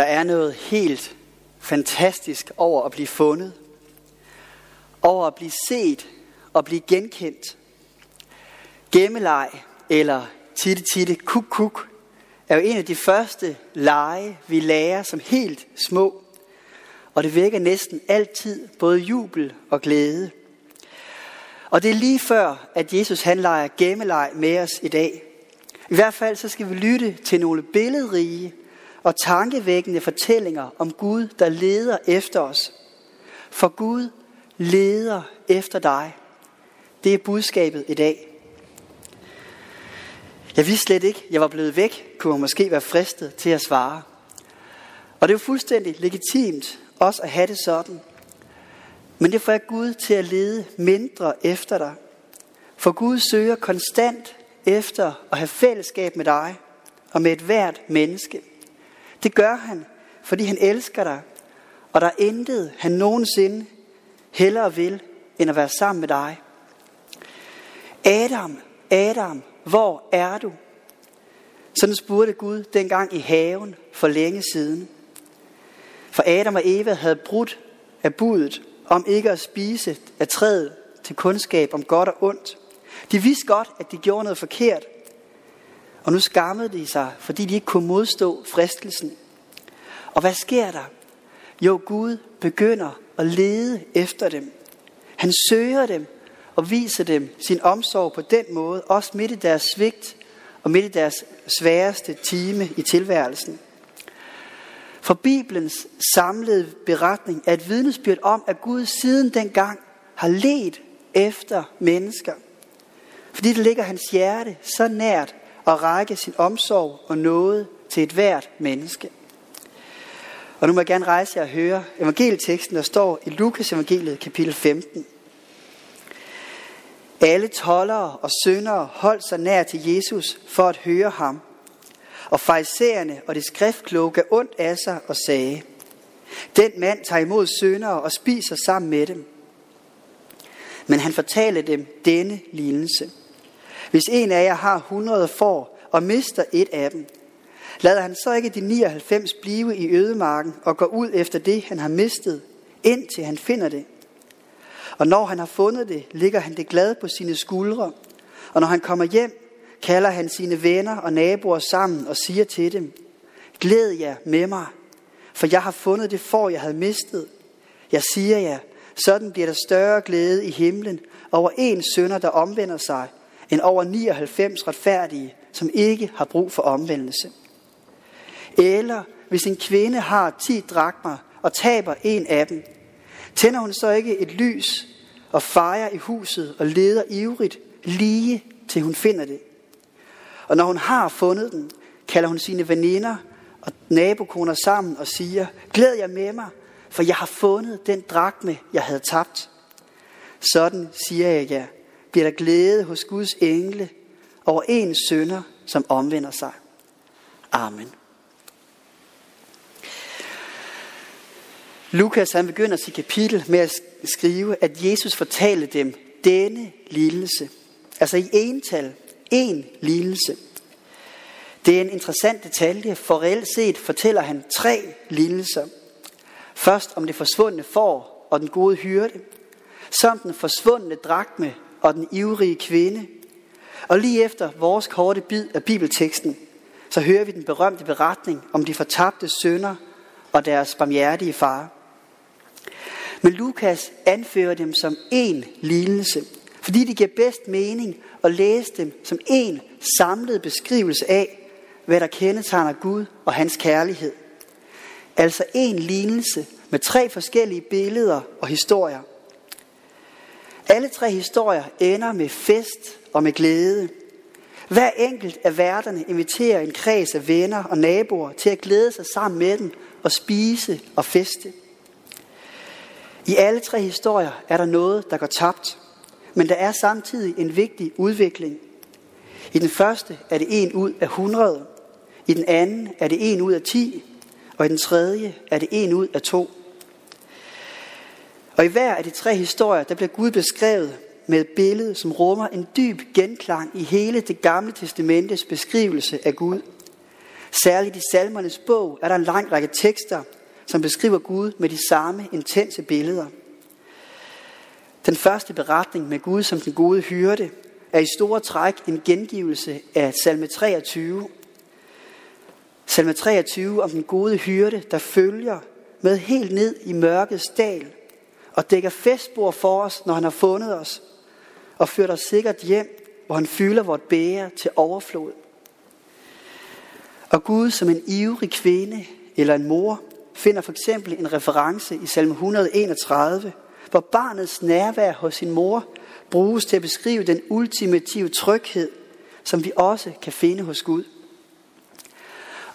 Der er noget helt fantastisk over at blive fundet, over at blive set og blive genkendt. Gemmeleg eller titte titte kuk kuk er jo en af de første lege, vi lærer som helt små. Og det vækker næsten altid både jubel og glæde. Og det er lige før, at Jesus han leger gemmeleg med os i dag. I hvert fald så skal vi lytte til nogle billedrige og tankevækkende fortællinger om Gud, der leder efter os. For Gud leder efter dig. Det er budskabet i dag. Jeg vidste slet ikke, jeg var blevet væk, kunne man måske være fristet til at svare. Og det er jo fuldstændig legitimt også at have det sådan. Men det får jeg Gud til at lede mindre efter dig. For Gud søger konstant efter at have fællesskab med dig og med et hvert menneske. Det gør han, fordi han elsker dig, og der er intet, han nogensinde hellere vil, end at være sammen med dig. Adam, Adam, hvor er du? Sådan spurgte Gud dengang i haven for længe siden. For Adam og Eva havde brudt af budet om ikke at spise af træet til kundskab om godt og ondt. De vidste godt, at de gjorde noget forkert. Og nu skammede de sig, fordi de ikke kunne modstå fristelsen. Og hvad sker der? Jo, Gud begynder at lede efter dem. Han søger dem og viser dem sin omsorg på den måde, også midt i deres svigt og midt i deres sværeste time i tilværelsen. For Bibelens samlede beretning er et vidnesbyrd om, at Gud siden dengang har let efter mennesker. Fordi det ligger hans hjerte så nært og række sin omsorg og noget til et hvert menneske. Og nu må jeg gerne rejse jer og høre evangelieteksten, der står i Lukas evangeliet kapitel 15. Alle tollere og syndere holdt sig nær til Jesus for at høre ham. Og farisæerne og de skriftkloge gav ondt af sig og sagde, den mand tager imod syndere og spiser sammen med dem. Men han fortalte dem denne lignelse. Hvis en af jer har 100 får og mister et af dem, lader han så ikke de 99 blive i ødemarken og gå ud efter det, han har mistet, indtil han finder det. Og når han har fundet det, ligger han det glad på sine skuldre. Og når han kommer hjem, kalder han sine venner og naboer sammen og siger til dem, Glæd jer med mig, for jeg har fundet det for, jeg havde mistet. Jeg siger jer, sådan bliver der større glæde i himlen over en sønder, der omvender sig, end over 99 retfærdige, som ikke har brug for omvendelse. Eller hvis en kvinde har 10 drakmer og taber en af dem, tænder hun så ikke et lys og fejrer i huset og leder ivrigt lige til hun finder det. Og når hun har fundet den, kalder hun sine veninder og nabokoner sammen og siger, glæd jer med mig, for jeg har fundet den drakme, jeg havde tabt. Sådan siger jeg jer, bliver der glæde hos Guds engle over en sønder, som omvender sig. Amen. Lukas han begynder sit kapitel med at skrive, at Jesus fortalte dem denne lignelse. Altså i ental, en lignelse. Det er en interessant detalje, for reelt set fortæller han tre lignelser. Først om det forsvundne får og den gode hyrde, samt den forsvundne drakme og den ivrige kvinde. Og lige efter vores korte bid af bibelteksten, så hører vi den berømte beretning om de fortabte sønner og deres barmhjertige far. Men Lukas anfører dem som en lignelse, fordi det giver bedst mening at læse dem som en samlet beskrivelse af, hvad der kendetegner Gud og hans kærlighed. Altså en lignelse med tre forskellige billeder og historier. Alle tre historier ender med fest og med glæde. Hver enkelt af værterne inviterer en kreds af venner og naboer til at glæde sig sammen med dem og spise og feste. I alle tre historier er der noget, der går tabt, men der er samtidig en vigtig udvikling. I den første er det en ud af 100, i den anden er det en ud af 10, og i den tredje er det en ud af to. Og i hver af de tre historier, der bliver Gud beskrevet med et billede, som rummer en dyb genklang i hele det gamle testamentes beskrivelse af Gud. Særligt i salmernes bog er der en lang række tekster, som beskriver Gud med de samme intense billeder. Den første beretning med Gud som den gode hyrde er i store træk en gengivelse af salme 23. Salme 23 om den gode hyrde, der følger med helt ned i mørkets dal og dækker festbord for os, når han har fundet os, og ført os sikkert hjem, hvor han fylder vort bære til overflod. Og Gud som en ivrig kvinde eller en mor finder for eksempel en reference i salme 131, hvor barnets nærvær hos sin mor bruges til at beskrive den ultimative tryghed, som vi også kan finde hos Gud.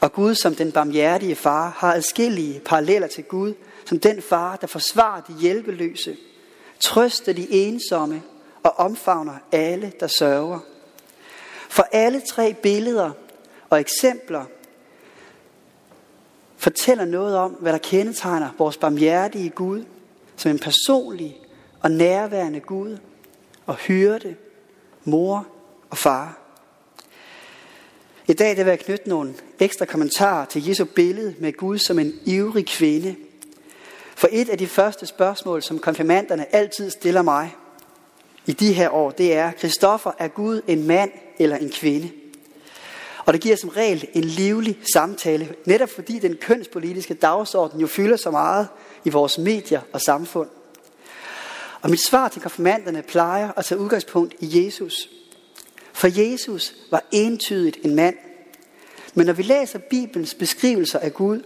Og Gud som den barmhjertige far har adskillige paralleller til Gud, som den far, der forsvarer de hjælpeløse, trøster de ensomme og omfavner alle, der sørger. For alle tre billeder og eksempler fortæller noget om, hvad der kendetegner vores barmhjertige Gud, som en personlig og nærværende Gud, og hyrde, mor og far. I dag der vil jeg knytte nogle ekstra kommentarer til Jesu billede med Gud som en ivrig kvinde. For et af de første spørgsmål, som konfirmanderne altid stiller mig i de her år, det er, Kristoffer, er Gud en mand eller en kvinde? Og det giver som regel en livlig samtale, netop fordi den kønspolitiske dagsorden jo fylder så meget i vores medier og samfund. Og mit svar til konfirmanderne plejer at tage udgangspunkt i Jesus. For Jesus var entydigt en mand. Men når vi læser Bibelens beskrivelser af Gud,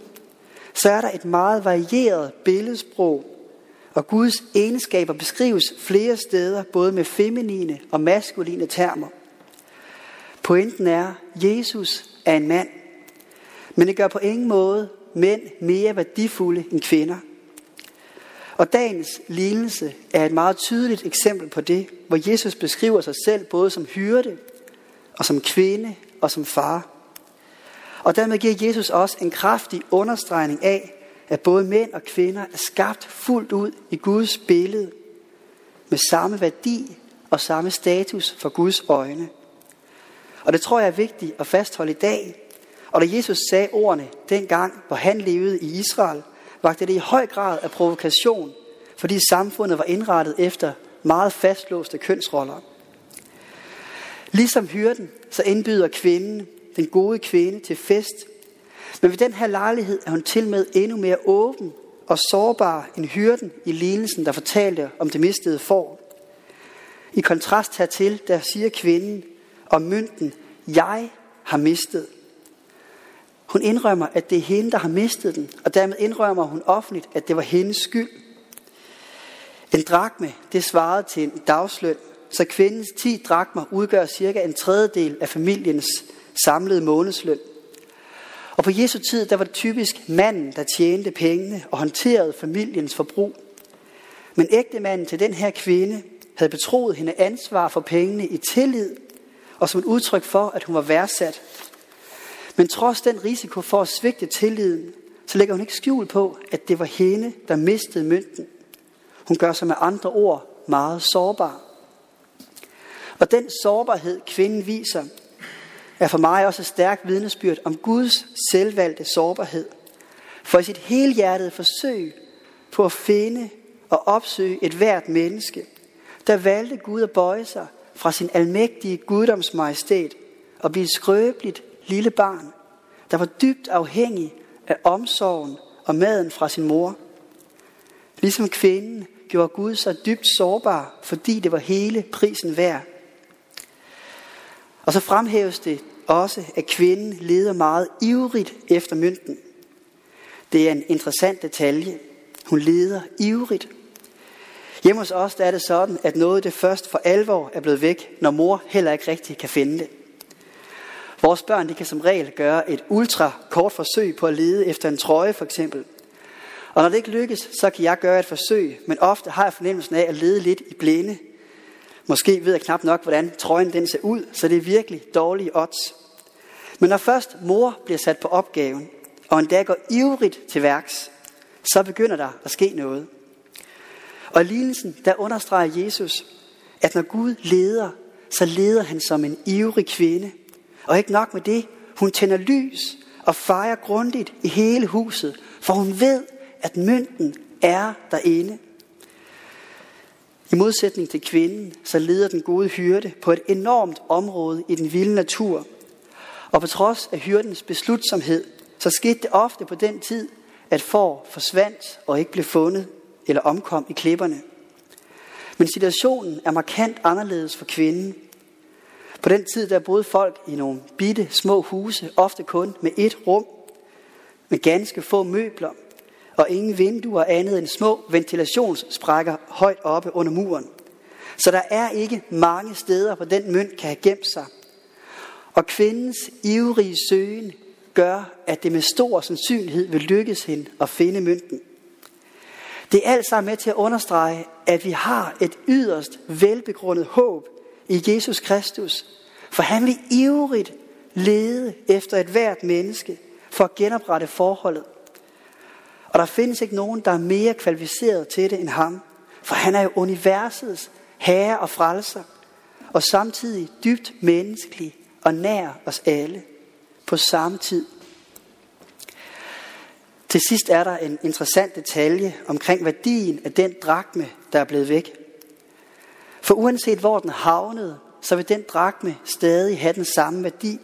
så er der et meget varieret billedsprog, og Guds egenskaber beskrives flere steder, både med feminine og maskuline termer. Pointen er, at Jesus er en mand, men det gør på ingen måde mænd mere værdifulde end kvinder. Og dagens lignelse er et meget tydeligt eksempel på det, hvor Jesus beskriver sig selv både som hyrde, og som kvinde, og som far. Og dermed giver Jesus også en kraftig understregning af, at både mænd og kvinder er skabt fuldt ud i Guds billede, med samme værdi og samme status for Guds øjne. Og det tror jeg er vigtigt at fastholde i dag. Og da Jesus sagde ordene dengang, hvor han levede i Israel, vagte det i høj grad af provokation, fordi samfundet var indrettet efter meget fastlåste kønsroller. Ligesom hyrden, så indbyder kvinden, den gode kvinde, til fest. Men ved den her lejlighed er hun til med endnu mere åben og sårbar end hyrden i lignelsen, der fortalte om det mistede får. I kontrast hertil, der siger kvinden om mynten, jeg har mistet. Hun indrømmer, at det er hende, der har mistet den, og dermed indrømmer hun offentligt, at det var hendes skyld. En drakme, det svarede til en dagsløn, så kvindens 10 drakmer udgør cirka en tredjedel af familiens samlede månedsløn. Og på Jesu tid, der var det typisk manden, der tjente pengene og håndterede familiens forbrug. Men ægtemanden til den her kvinde havde betroet hende ansvar for pengene i tillid, og som et udtryk for, at hun var værdsat. Men trods den risiko for at svigte tilliden, så lægger hun ikke skjul på, at det var hende, der mistede mønten. Hun gør sig med andre ord meget sårbar. Og den sårbarhed, kvinden viser, er for mig også et stærkt vidnesbyrd om Guds selvvalgte sårbarhed. For i sit helhjertede forsøg på at finde og opsøge et hvert menneske, der valgte Gud at bøje sig fra sin almægtige guddomsmajestæt og blive skrøbeligt lille barn, der var dybt afhængig af omsorgen og maden fra sin mor. Ligesom kvinden gjorde Gud sig dybt sårbar, fordi det var hele prisen værd. Og så fremhæves det også, at kvinden leder meget ivrigt efter mynten. Det er en interessant detalje. Hun leder ivrigt. Hjemme hos os der er det sådan, at noget det først for alvor er blevet væk, når mor heller ikke rigtig kan finde det. Vores børn de kan som regel gøre et ultra kort forsøg på at lede efter en trøje for eksempel. Og når det ikke lykkes, så kan jeg gøre et forsøg, men ofte har jeg fornemmelsen af at lede lidt i blinde. Måske ved jeg knap nok, hvordan trøjen den ser ud, så det er virkelig dårlige odds. Men når først mor bliver sat på opgaven, og endda går ivrigt til værks, så begynder der at ske noget. Og i lignelsen, der understreger Jesus, at når Gud leder, så leder han som en ivrig kvinde. Og ikke nok med det, hun tænder lys og fejrer grundigt i hele huset, for hun ved, at mønten er derinde. I modsætning til kvinden, så leder den gode hyrde på et enormt område i den vilde natur. Og på trods af hyrdens beslutsomhed, så skete det ofte på den tid, at får forsvandt og ikke blev fundet eller omkom i klipperne. Men situationen er markant anderledes for kvinden. På den tid der boede folk i nogle bitte små huse, ofte kun med et rum, med ganske få møbler og ingen vinduer andet end små ventilationssprækker højt oppe under muren. Så der er ikke mange steder, hvor den mønt kan have gemt sig. Og kvindens ivrige søgen gør, at det med stor sandsynlighed vil lykkes hende at finde mønten. Det er alt sammen med til at understrege, at vi har et yderst velbegrundet håb i Jesus Kristus. For han vil ivrigt lede efter et hvert menneske for at genoprette forholdet. Og der findes ikke nogen, der er mere kvalificeret til det end ham. For han er jo universets herre og frelser. Og samtidig dybt menneskelig og nær os alle på samme tid. Til sidst er der en interessant detalje omkring værdien af den drakme, der er blevet væk. For uanset hvor den havnede, så vil den drakme stadig have den samme værdi.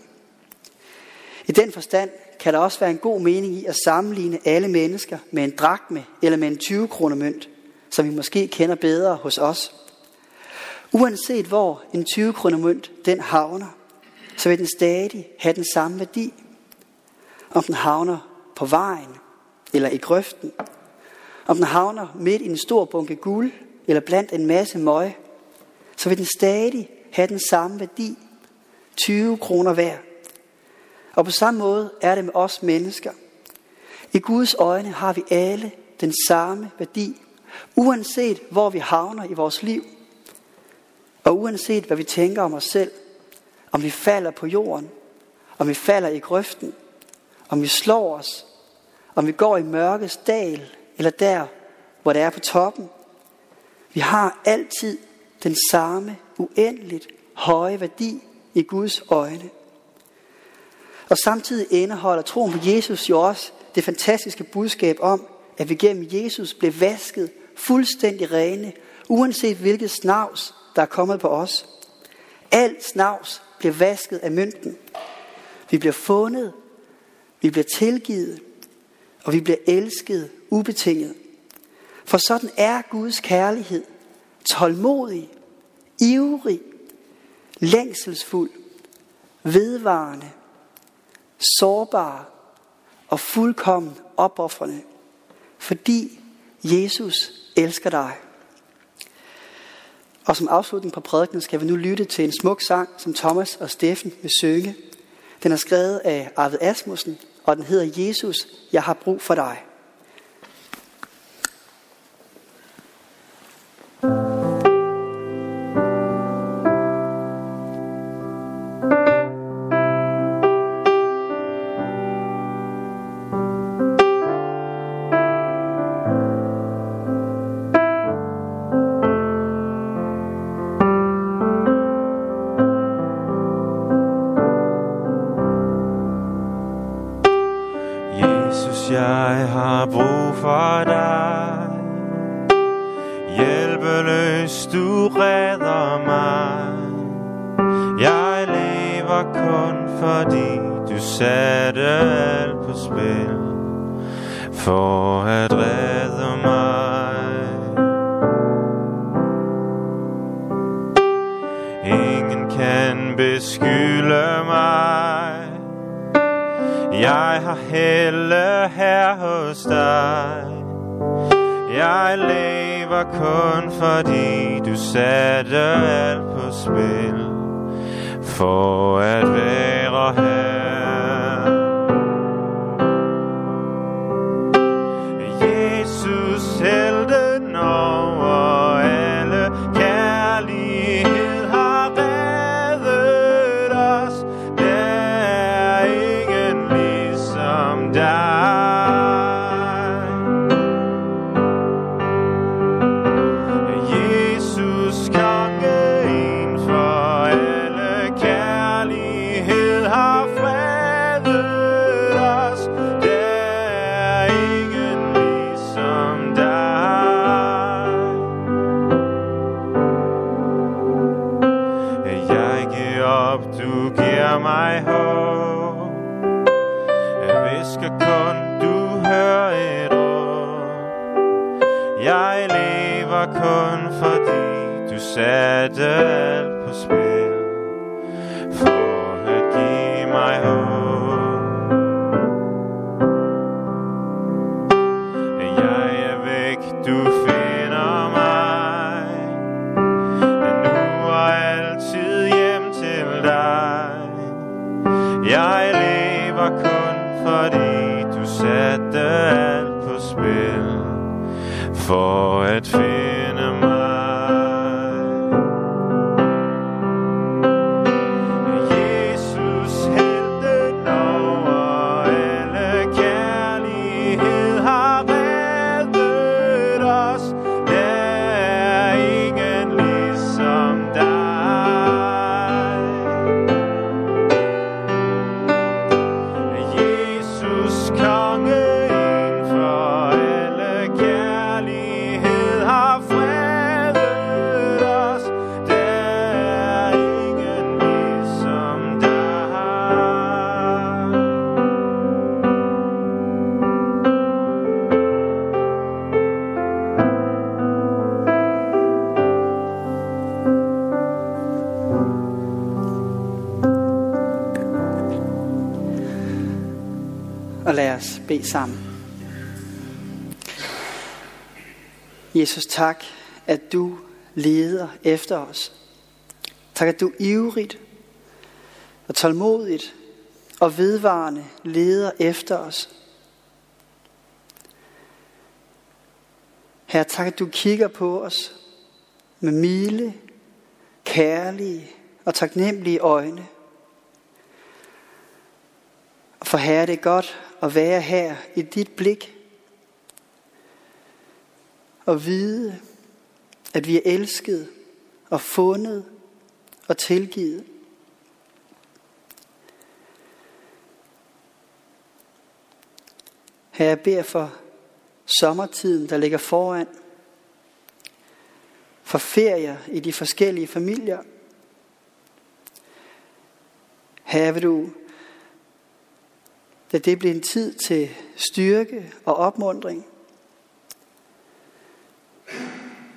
I den forstand kan der også være en god mening i at sammenligne alle mennesker med en drakme eller med en 20 kroner mønt, som vi måske kender bedre hos os. Uanset hvor en 20 kroner mønt den havner, så vil den stadig have den samme værdi. Om den havner på vejen eller i grøften. Om den havner midt i en stor bunke guld eller blandt en masse møg, så vil den stadig have den samme værdi. 20 kroner hver. Og på samme måde er det med os mennesker. I Guds øjne har vi alle den samme værdi, uanset hvor vi havner i vores liv, og uanset hvad vi tænker om os selv, om vi falder på jorden, om vi falder i grøften, om vi slår os, om vi går i mørkets dal, eller der, hvor det er på toppen. Vi har altid den samme uendeligt høje værdi i Guds øjne. Og samtidig indeholder troen på Jesus jo også det fantastiske budskab om, at vi gennem Jesus blev vasket fuldstændig rene, uanset hvilket snavs, der er kommet på os. Alt snavs bliver vasket af mønten. Vi bliver fundet, vi bliver tilgivet, og vi bliver elsket ubetinget. For sådan er Guds kærlighed, tålmodig, ivrig, længselsfuld, vedvarende, sårbar og fuldkommen opoffrende, fordi Jesus elsker dig. Og som afslutning på prædiken skal vi nu lytte til en smuk sang, som Thomas og Steffen vil synge. Den er skrevet af Arvid Asmussen, og den hedder Jesus, jeg har brug for dig. Kan mig. Jeg har helle her hos dig. Jeg lever kun fordi du satte alt på spil. For at være her. Jeg lever kun fordi du satte alt på spil. For at give mig håb. For at finde bede sammen. Jesus, tak, at du leder efter os. Tak, at du ivrigt og tålmodigt og vedvarende leder efter os. Herre, tak, at du kigger på os med milde, kærlige og taknemmelige øjne. For Herre, det er godt at være her i dit blik. Og vide, at vi er elsket og fundet og tilgivet. Herre, jeg beder for sommertiden, der ligger foran. For ferier i de forskellige familier. Herre, vil du Lad det blive en tid til styrke og opmundring.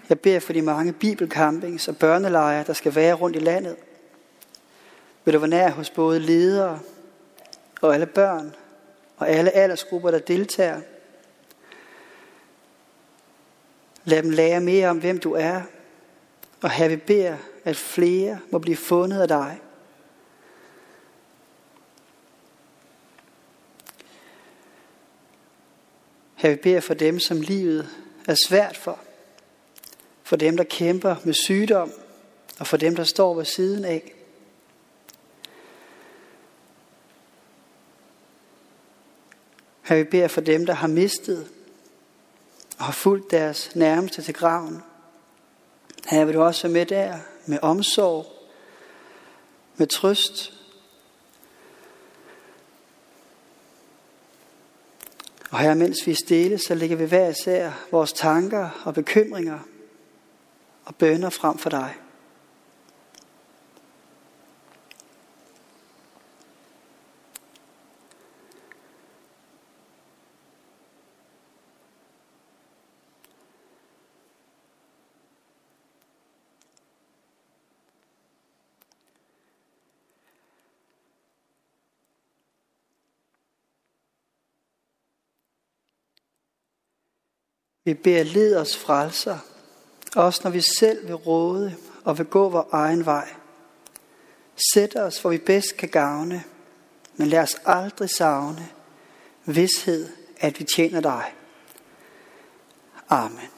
Jeg beder for de mange bibelcampings og børnelejre, der skal være rundt i landet. Vil du være nær hos både ledere og alle børn og alle aldersgrupper, der deltager. Lad dem lære mere om, hvem du er. Og her vi beder, at flere må blive fundet af dig. Her vi beder for dem, som livet er svært for. For dem, der kæmper med sygdom, og for dem, der står ved siden af. Her vi beder for dem, der har mistet og har fulgt deres nærmeste til graven. Her vil du også være med der med omsorg, med trøst Og her, mens vi er stille, så lægger vi hver især vores tanker og bekymringer og bønder frem for dig. Vi beder led os frelser, også når vi selv vil råde og vil gå vores egen vej. Sæt os, hvor vi bedst kan gavne, men lad os aldrig savne vidshed, at vi tjener dig. Amen.